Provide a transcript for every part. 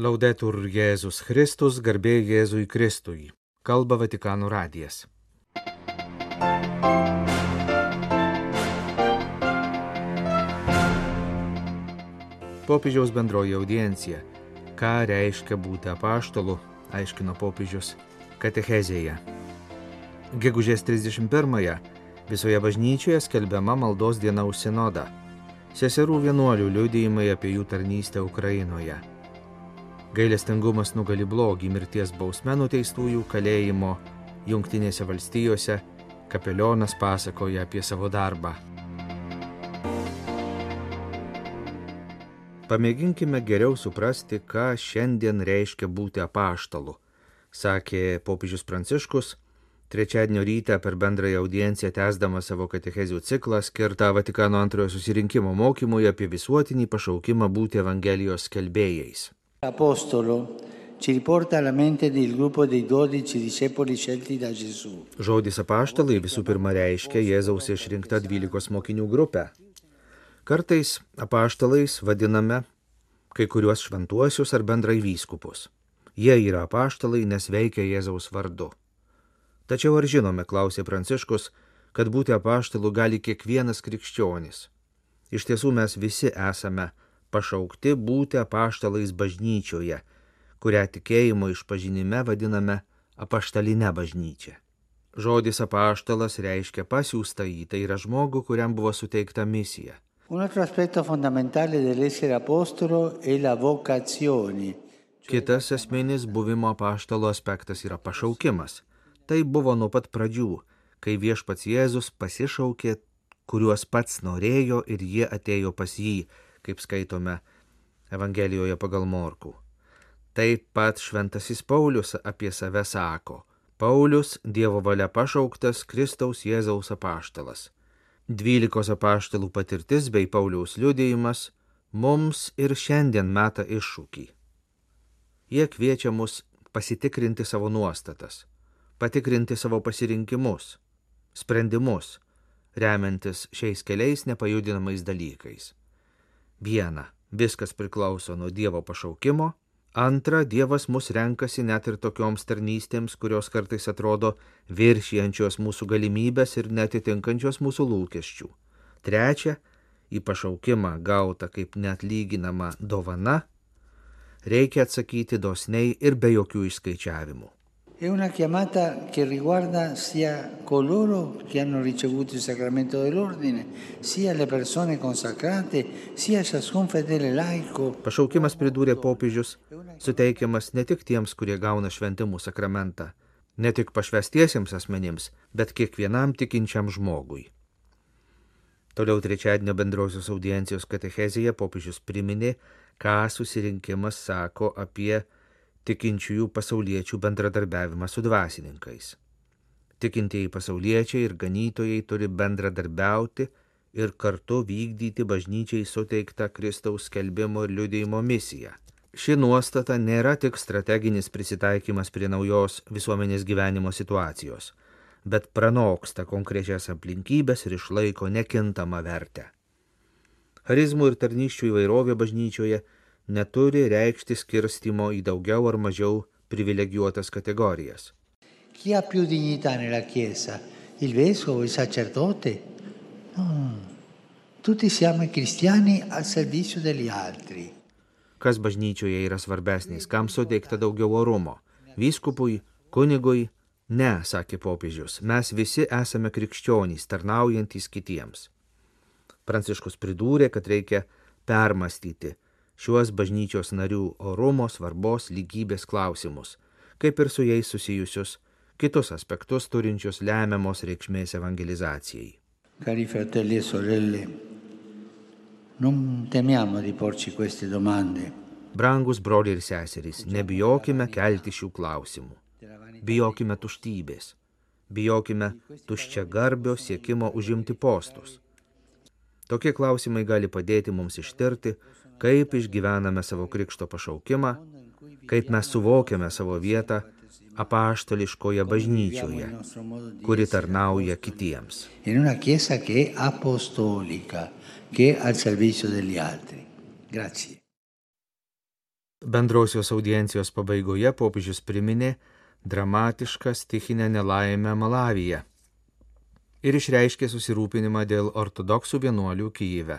Laudetur Jėzus Kristus, garbė Jėzui Kristui. Kalba Vatikano radijas. Popiežiaus bendroji audiencija. Ką reiškia būti apaštalu, aiškino popiežius katechezėje. Gegužės 31-ąją visoje bažnyčioje skelbiama maldos diena už sinodą. Seserų vienuolių liudijimai apie jų tarnystę Ukrainoje. Gailestingumas nugali blogį mirties bausme nuteistųjų kalėjimo Junktinėse valstijose kapelionas pasakoja apie savo darbą. Pamėginkime geriau suprasti, ką šiandien reiškia būti apaštalu, sakė popiežius Pranciškus, trečiadienio rytą per bendrąją audienciją tęsdama savo katechezių ciklą skirtą Vatikano antrojo susirinkimo mokymui apie visuotinį pašaukimą būti Evangelijos skelbėjais. Apostolo ci riporta alla mente del gruppo dei dodici discepoli scelti da Gesù. Žodis apaštalai visų pirma reiškia Jėzaus išrinktą dvylikos mokinių grupę. Kartais apaštalais vadiname kai kuriuos šventuosius ar bendrai vyskupus. Jie yra apaštalai, nes veikia Jėzaus vardu. Tačiau ar žinome, klausė Pranciškus, kad būti apaštalu gali kiekvienas krikščionis. Iš tiesų mes visi esame pašaukti būti apaštalais bažnyčioje, kurią tikėjimo išpažinime vadiname apaštalinę bažnyčią. Žodis apaštalas reiškia pasiūstą į, tai yra žmogų, kuriam buvo suteikta misija. Kitas esminis buvimo apaštalo aspektas yra pašaukimas. Tai buvo nuo pat pradžių, kai viešpats Jėzus pasišaukė, kuriuos pats norėjo ir jie atėjo pas jį, kaip skaitome Evangelijoje pagal Morkų. Taip pat šventasis Paulius apie save sako. Paulius Dievo valia pašauktas Kristaus Jėzaus apaštalas. Dvylikos apaštalų patirtis bei Pauliaus liudėjimas mums ir šiandien meta iššūkį. Jie kviečia mus pasitikrinti savo nuostatas, patikrinti savo pasirinkimus, sprendimus, remiantis šiais keliais nepajudinamais dalykais. Viena, viskas priklauso nuo Dievo pašaukimo, Antra, Dievas mus renkasi net ir tokioms tarnystėms, kurios kartais atrodo viršijančios mūsų galimybės ir netitinkančios mūsų lūkesčių. Trečia, į pašaukimą gautą kaip net lyginama dovana, reikia atsakyti dosniai ir be jokių išskaičiavimų. È una chiamata che riguarda sia coloro che hanno ricevuto il sacramento dell'ordine, sia le persone consacrate, sia ciascun fedele laico. Pašaukimas pridūrė popiežius, suteikiamas ne tik tiems, kurie gauna šventimų sakramentą, ne tik pašvestiesiems asmenims, bet kiekvienam tikinčiam žmogui. Toliau trečiadienio bendrosios audiencijos katechezėje popiežius priminė, ką susirinkimas sako apie tikinčiųjų pasauliečių bendradarbiavimą su dvasininkais. Tikintieji pasauliečiai ir ganytojai turi bendradarbiauti ir kartu vykdyti bažnyčiai suteiktą Kristaus skelbimo ir liudėjimo misiją. Ši nuostata nėra tik strateginis prisitaikymas prie naujos visuomenės gyvenimo situacijos, bet pranoksta konkrečias aplinkybės ir išlaiko nekintamą vertę. Charizmų ir tarnyščių įvairovė bažnyčioje neturi reikšti skirstimo į daugiau ar mažiau privilegijuotas kategorijas. Chi ha più dignità nella Chiesa? Il vescovo, il sacerdote? No, tutti siamo cristiani al servizio degli altri. Kas bažnyčioje yra svarbesnis, kam suteikta daugiau orumo? Vyskupui, kunigui? Ne, sakė popiežius, mes visi esame krikščionys, tarnaujantys kitiems. Pranciškus pridūrė, kad reikia permastyti šiuos bažnyčios narių orumo, svarbos, lygybės klausimus, kaip ir su jais susijusius kitus aspektus turinčius lemiamos reikšmės evangelizacijai. Cari fratelli e sorelle, non temiamo di porci queste domande. Brangus broliai ir seserys, nebijokime kelti šių klausimų. Bijokime tuštybės. Bijokime tuščia garbio siekimo užimti postus. Tokie klausimai gali padėti mums ištirti, kaip išgyvename savo krikšto pašaukimą, kaip mes suvokiame savo vietą apaštališkoje bažnyčioje, kuri tarnauja kitiems. Bendrausios audiencijos pabaigoje popiežius priminė dramatišką stichinę nelaimę Malavyje ir išreiškė susirūpinimą dėl ortodoksų vienuolių Kyjive.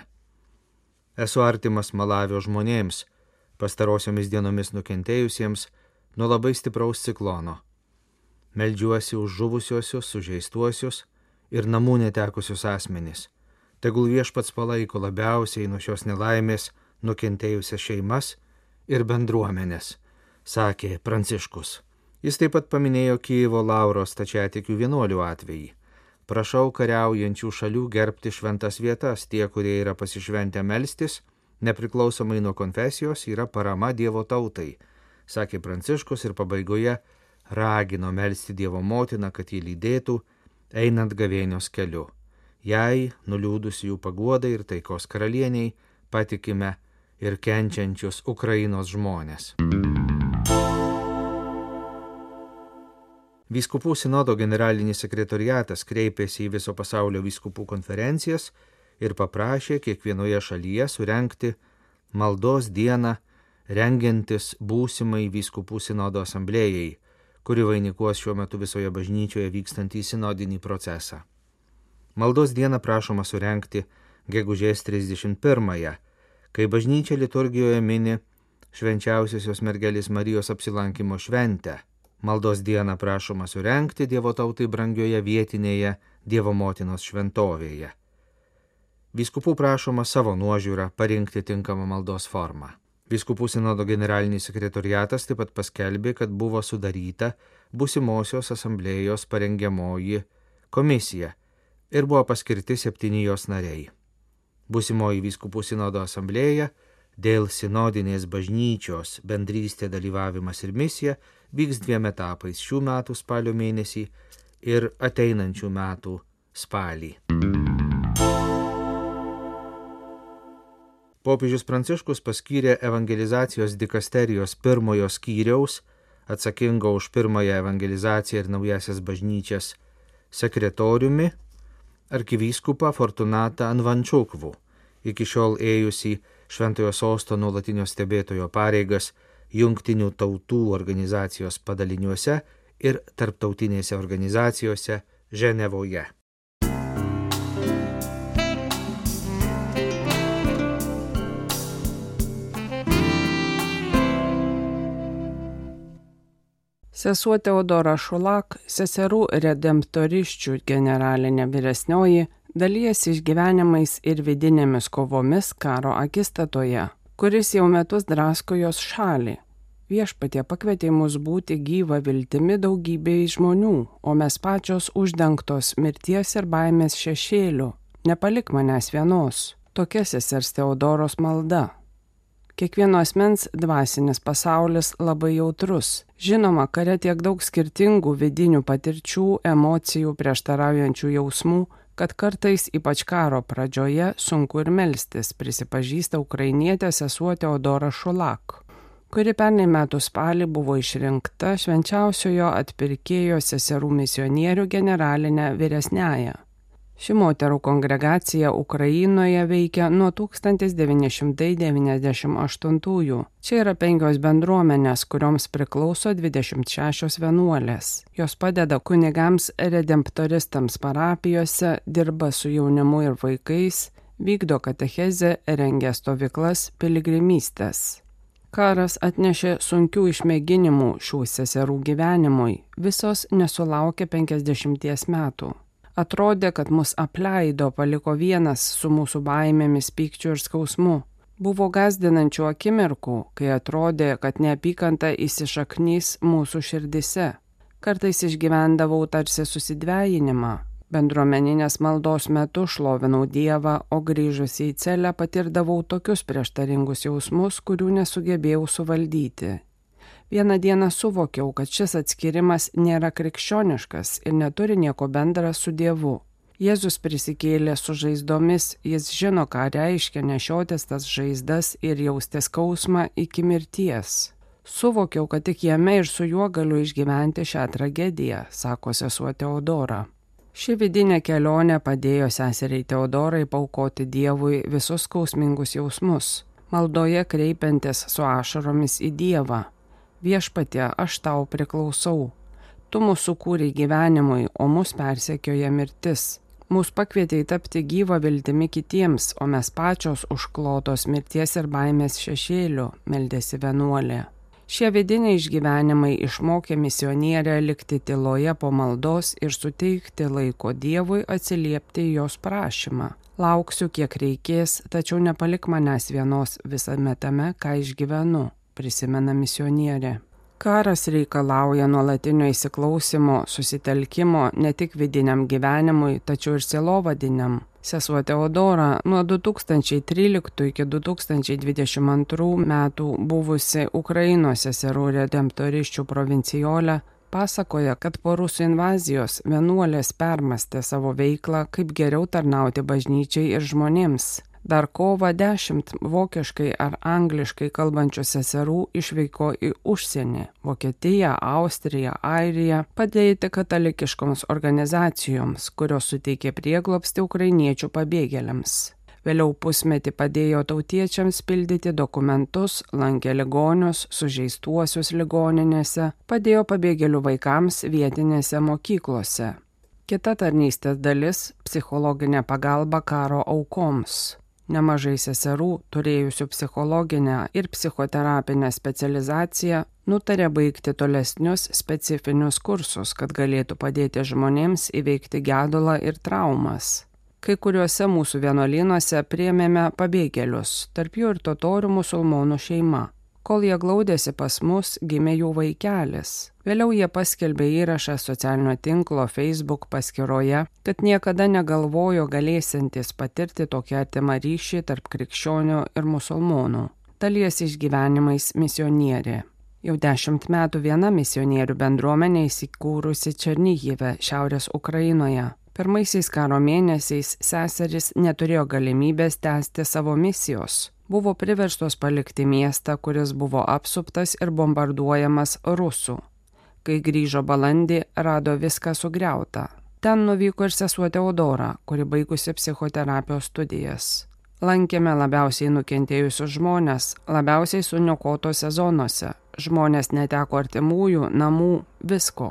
Esu artimas Malavio žmonėms, pastarosiomis dienomis nukentėjusiems nuo labai stipraus ciklono. Meldžiuosi už žuvusiosius, sužeistuosius ir namų netekusius asmenys. Tegul viešpats palaiko labiausiai nuo šios nelaimės nukentėjusias šeimas ir bendruomenės, sakė Pranciškus. Jis taip pat paminėjo Kyivo Lauros tačiatikių vienuolių atvejį. Prašau kariaujančių šalių gerbti šventas vietas, tie, kurie yra pasišventę melstis, nepriklausomai nuo konfesijos, yra parama Dievo tautai, sakė Pranciškus ir pabaigoje ragino melsti Dievo motiną, kad jį lydėtų, einant gavėnios keliu. Jai, nuliūdus jų paguodai ir taikos karalieniai, patikime ir kenčiančius Ukrainos žmonės. Vyskupų sinodo generalinis sekretoriatas kreipėsi į viso pasaulio vyskupų konferencijas ir paprašė kiekvienoje šalyje surenkti maldos dieną, rengiantis būsimai vyskupų sinodo asamblėjai, kuri vainikuos šiuo metu visoje bažnyčioje vykstantį sinodinį procesą. Maldos dieną prašoma surenkti gegužės 31-ąją, kai bažnyčia liturgijoje mini švenčiausiosios mergelės Marijos apsilankimo šventę Maldos dieną prašoma surenkti Dievo tautai brangioje vietinėje Dievo motinos šventovėje. Vyskupų prašoma savo nuožiūrą parinkti tinkamą maldos formą. Vyskupų sinodo generalinis sekretoriatas taip pat paskelbė, kad buvo sudaryta busimosios asamblėjos parengiamoji komisija ir buvo paskirti septyni jos nariai. Busimoji vyskupų sinodo asamblėja dėl sinodinės bažnyčios bendrystė dalyvavimas ir misija vyks dviem etapais šių metų spalio mėnesį ir ateinančių metų spalį. Popiežius Pranciškus paskyrė evangelizacijos dikasterijos pirmojo skyriaus, atsakingo už pirmąją evangelizaciją ir naujasias bažnyčias, sekretoriumi arkivyskupą Fortunatą Anvančiukvų, iki šiol ėjusi Šventojo sosto nuolatinio stebėtojo pareigas jungtinių tautų organizacijos padaliniuose ir tarptautinėse organizacijose Ženevoje. Sesuo Teodora Šulak, seserų redemptoriščių generalinė vyresnioji, dalyjasi išgyvenimais ir vidinėmis kovomis karo akistatoje kuris jau metus drasko jos šalį. Viešpatie pakvietė mus būti gyva viltimi daugybei žmonių, o mes pačios uždengtos mirties ir baimės šešėlių. Nepalik manęs vienos. Tokia sesers Teodoros malda. Kiekvieno asmens dvasinis pasaulis labai jautrus. Žinoma, kare tiek daug skirtingų vidinių patirčių, emocijų, prieštaraujančių jausmų, kad kartais ypač karo pradžioje sunku ir melstis, prisipažįsta ukrainietė sesuo Teodora Šulak, kuri pernai metų spalį buvo išrinkta švenčiausiojo atpirkėjo seserų misionierių generalinę vyresnęją. Ši moterų kongregacija Ukrainoje veikia nuo 1998-ųjų. Čia yra penkios bendruomenės, kurioms priklauso 26 vienuolės. Jos padeda kunigams redemptoristams parapijose, dirba su jaunimu ir vaikais, vykdo katechezę, rengia stovyklas, piligrimystės. Karas atnešė sunkių išmėginimų šių seserų gyvenimui, visos nesulaukė 50 metų. Atrodė, kad mus apleido, paliko vienas su mūsų baimėmis, pykčiu ir skausmu. Buvo gazdinančių akimirkų, kai atrodė, kad neapykanta įsišaknys mūsų širdise. Kartais išgyvendavau tarsi susidvėjinimą. Bendruomeninės maldos metu šlovinau Dievą, o grįžusi į celę patirdavau tokius prieštaringus jausmus, kurių nesugebėjau suvaldyti. Vieną dieną suvokiau, kad šis atskirimas nėra krikščioniškas ir neturi nieko bendra su Dievu. Jėzus prisikėlė su žaizdomis, jis žino, ką reiškia nešiotis tas žaizdas ir jausti skausmą iki mirties. Suvokiau, kad tik jame ir su juo galiu išgyventi šią tragediją, sako sesuo Teodora. Ši vidinė kelionė padėjo seseriai Teodorai paukoti Dievui visus skausmingus jausmus maldoje kreipiantis su ašaromis į Dievą. Viešpatie, aš tau priklausau. Tu mūsų kūrei gyvenimui, o mus persekioja mirtis. Mūsų pakvietė tapti gyvą viltimi kitiems, o mes pačios užklotos mirties ir baimės šešėlių, meldėsi vienuolė. Šie vidiniai išgyvenimai išmokė misionierę likti tyloje po maldos ir suteikti laiko Dievui atsiliepti į jos prašymą. Lauksiu, kiek reikės, tačiau nepalik manęs vienos visame tame, ką išgyvenu, prisimena misionierė. Karas reikalauja nuolatinio įsiklausimo, susitelkimo ne tik vidiniam gyvenimui, tačiau ir silovadiniam. Sesuo Teodora nuo 2013 iki 2022 metų buvusi Ukrainos seserų redemptoriščių provincijolė pasakoja, kad po rusų invazijos vienuolės permastė savo veiklą, kaip geriau tarnauti bažnyčiai ir žmonėms. Dar kovo 10 vokiškai ar angliškai kalbančių seserų išvyko į užsienį - Vokietiją, Austriją, Airiją - padėti katalikiškoms organizacijoms, kurios suteikė prieglopsti ukrainiečių pabėgėliams. Vėliau pusmetį padėjo tautiečiams pildyti dokumentus, lankė ligonius, sužeistuosius ligoninėse, padėjo pabėgėlių vaikams vietinėse mokyklose. Kita tarnystės dalis - psichologinė pagalba karo aukoms. Nemažai seserų, turėjusių psichologinę ir psichoterapinę specializaciją, nutarė baigti tolesnius specifinius kursus, kad galėtų padėti žmonėms įveikti gedulą ir traumas. Kai kuriuose mūsų vienuolynuose priemėme pabėgėlius, tarp jų ir totorių musulmonų šeima. Kol jie glaudėsi pas mus, gimė jų vaikelis. Vėliau jie paskelbė įrašą socialinio tinklo Facebook paskyroje, kad niekada negalvojo galėsintis patirti tokį artimą ryšį tarp krikščionių ir musulmonų. Dalies išgyvenimais misionierė. Jau dešimt metų viena misionierių bendruomenė įsikūrusi Černyhive, Šiaurės Ukrainoje. Pirmaisiais karo mėnesiais seseris neturėjo galimybės tęsti savo misijos buvo priverstos palikti miestą, kuris buvo apsuptas ir bombarduojamas rusų. Kai grįžo balandį, rado viską sugriautą. Ten nuvyko ir sesuo Teodora, kuri baigusi psichoterapijos studijas. Lankėme labiausiai nukentėjusius žmonės, labiausiai suniokotose zonose. Žmonės neteko artimųjų, namų, visko.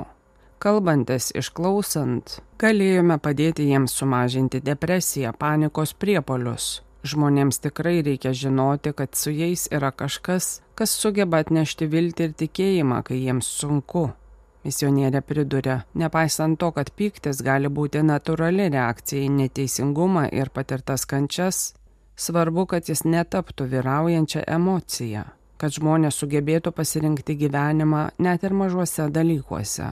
Kalbantis, išklausant, galėjome padėti jiems sumažinti depresiją, panikos priepolius. Žmonėms tikrai reikia žinoti, kad su jais yra kažkas, kas sugeba atnešti viltį ir tikėjimą, kai jiems sunku. Misionierė priduria, nepaisant to, kad pyktis gali būti natūrali reakcija į neteisingumą ir patirtas kančias, svarbu, kad jis netaptų vyraujančią emociją, kad žmonės sugebėtų pasirinkti gyvenimą net ir mažuose dalykuose.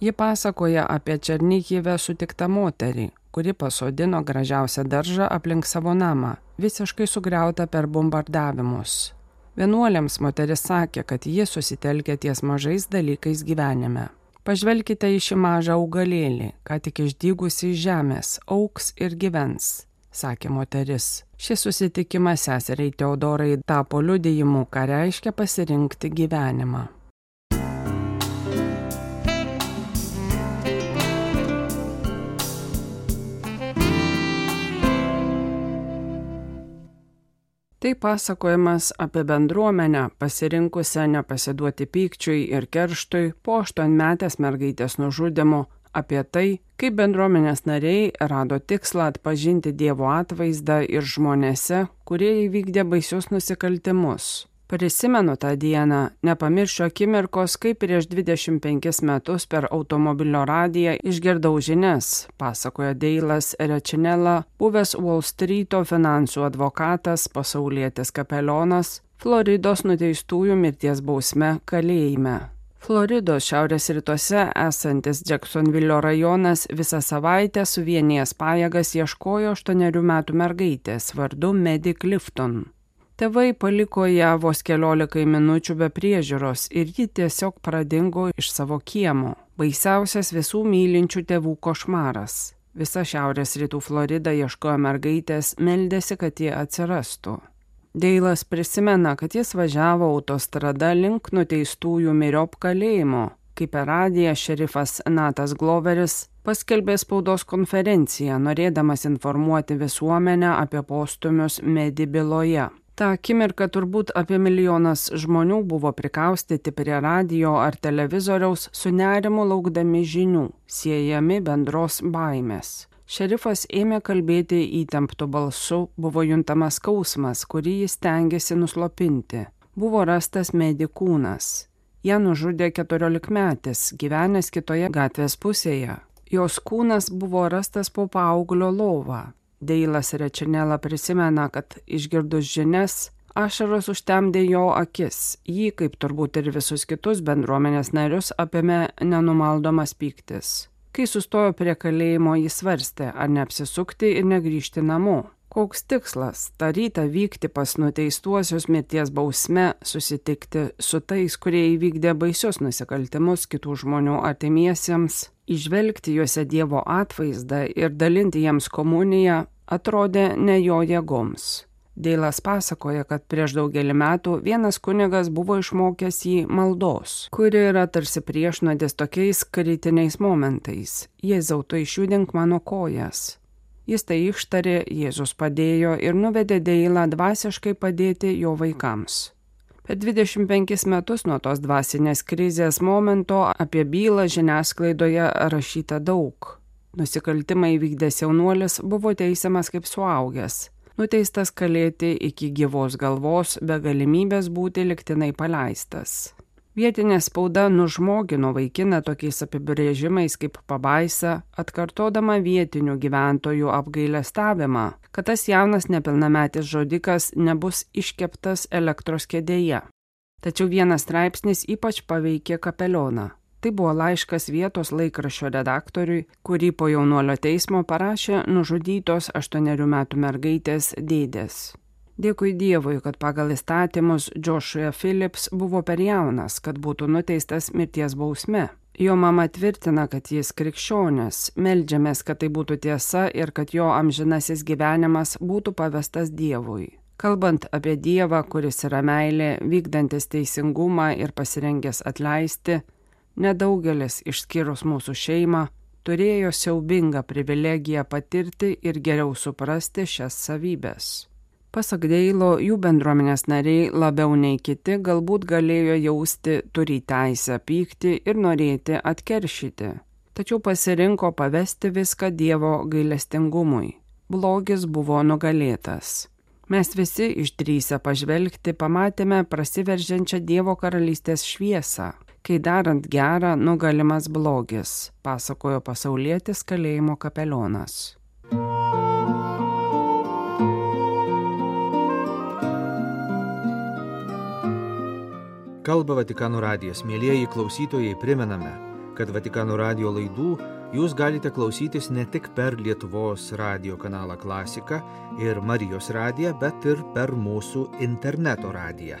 Ji pasakoja apie Černykyvę sutiktą moterį, kuri pasodino gražiausią daržą aplink savo namą, visiškai sugriauta per bombardavimus. Vienuoliams moteris sakė, kad ji susitelkė ties mažais dalykais gyvenime. Pažvelkite į šį mažą augalėlį, ką tik išdygusi iš žemės, auks ir gyvens, sakė moteris. Šis susitikimas seseriai Teodorai tapo liudijimu, ką reiškia pasirinkti gyvenimą. Tai pasakojimas apie bendruomenę pasirinkusią nepasiduoti pykčiui ir kerštui po aštuonmetės mergaitės nužudimo, apie tai, kaip bendruomenės nariai rado tikslą atpažinti Dievo atvaizdą ir žmonėse, kurie įvykdė baisius nusikaltimus. Prisimenu tą dieną, nepamiršiu akimirkos, kaip prieš 25 metus per automobilio radiją išgirdau žinias, pasakoja Deilas Rečinela, buvęs Wall Street'o finansų advokatas, pasaulietis kapelionas, Floridos nuteistųjų mirties bausme kalėjime. Floridos šiaurės rytuose esantis Jacksonville rajonas visą savaitę suvienijęs pajėgas ieškojo 8 metų mergaitės vardu Medi Clifton. Tėvai paliko ją vos keliolikai minučių be priežiūros ir ji tiesiog pradingo iš savo kiemo. Baisiausias visų mylinčių tėvų košmaras. Visa šiaurės rytų Florida ieškojo mergaitės, meldėsi, kad jie atsirastų. Deilas prisimena, kad jis važiavo autostrada link nuteistųjų miriop kalėjimo, kai per radiją šerifas Natas Gloveris paskelbė spaudos konferenciją, norėdamas informuoti visuomenę apie postumius medi byloje. Ta akimirka turbūt apie milijonas žmonių buvo prikaustyti prie radio ar televizoriaus su nerimu laukdami žinių, siejami bendros baimės. Šerifas ėmė kalbėti įtemptų balsu, buvo juntamas skausmas, kurį jis tengiasi nuslopinti. Buvo rastas medikūnas. Ją nužudė keturiolikmetis, gyvenęs kitoje gatvės pusėje. Jos kūnas buvo rastas po paauglio lova. Deilas Rečinela prisimena, kad išgirdus žinias, ašaros užtemdė jo akis. Jį, kaip turbūt ir visus kitus bendruomenės narius, apėmė nenumaldomas pyktis. Kai sustojo prie kalėjimo, jis svarstė, ar neapsisukti ir negrįžti namo. Koks tikslas - tą rytą vykti pas nuteistuosius mirties bausme, susitikti su tais, kurie įvykdė baisius nusikaltimus kitų žmonių artimiesiems, išvelgti juose Dievo atvaizdą ir dalinti jiems komuniją, atrodė ne jo jėgoms. Deilas pasakoja, kad prieš daugelį metų vienas kunigas buvo išmokęs jį maldos, kuri yra tarsi priešnodės tokiais kritiniais momentais. Jėzau, tu išjudink mano kojas. Jis tai ištarė, Jėzus padėjo ir nuvedė Deilą dvasiškai padėti jo vaikams. Per 25 metus nuo tos dvasinės krizės momento apie bylą žiniasklaidoje rašyta daug. Nusikaltimą įvykdęs jaunuolis buvo teisiamas kaip suaugęs, nuteistas kalėti iki gyvos galvos be galimybės būti liktinai paleistas. Vietinė spauda nužmogino vaikiną tokiais apibrėžimais kaip pabaisa, atkartodama vietinių gyventojų apgailestavimą, kad tas jaunas nepilnametis žudikas nebus iškeptas elektros kėdėje. Tačiau vienas straipsnis ypač paveikė kapelioną. Tai buvo laiškas vietos laikraščio redaktoriui, kurį po jaunuolio teismo parašė nužudytos aštuonerių metų mergaitės dėdės. Dėkui Dievui, kad pagal įstatymus Joshua Phillips buvo per jaunas, kad būtų nuteistas mirties bausme. Jo mama tvirtina, kad jis krikščionis, meldžiamės, kad tai būtų tiesa ir kad jo amžinasis gyvenimas būtų pavestas Dievui. Kalbant apie Dievą, kuris yra meilė, vykdantis teisingumą ir pasirengęs atleisti, Nedaugelis, išskyrus mūsų šeimą, turėjo siaubingą privilegiją patirti ir geriau suprasti šias savybės. Pasak Deilo, jų bendruomenės nariai labiau nei kiti galbūt galėjo jausti turi teisę pykti ir norėti atkeršyti, tačiau pasirinko pavesti viską Dievo gailestingumui. Blogis buvo nugalėtas. Mes visi išdrysę pažvelgti pamatėme prasiveržiančią Dievo karalystės šviesą, kai darant gerą nugalimas blogis, pasakojo pasaulietis kalėjimo kapelionas. Kalba Vatikano radijas. Mėlyjeji klausytojai, primename, kad Vatikano radio laidų jūs galite klausytis ne tik per Lietuvos radio kanalą Klasika ir Marijos radiją, bet ir per mūsų interneto radiją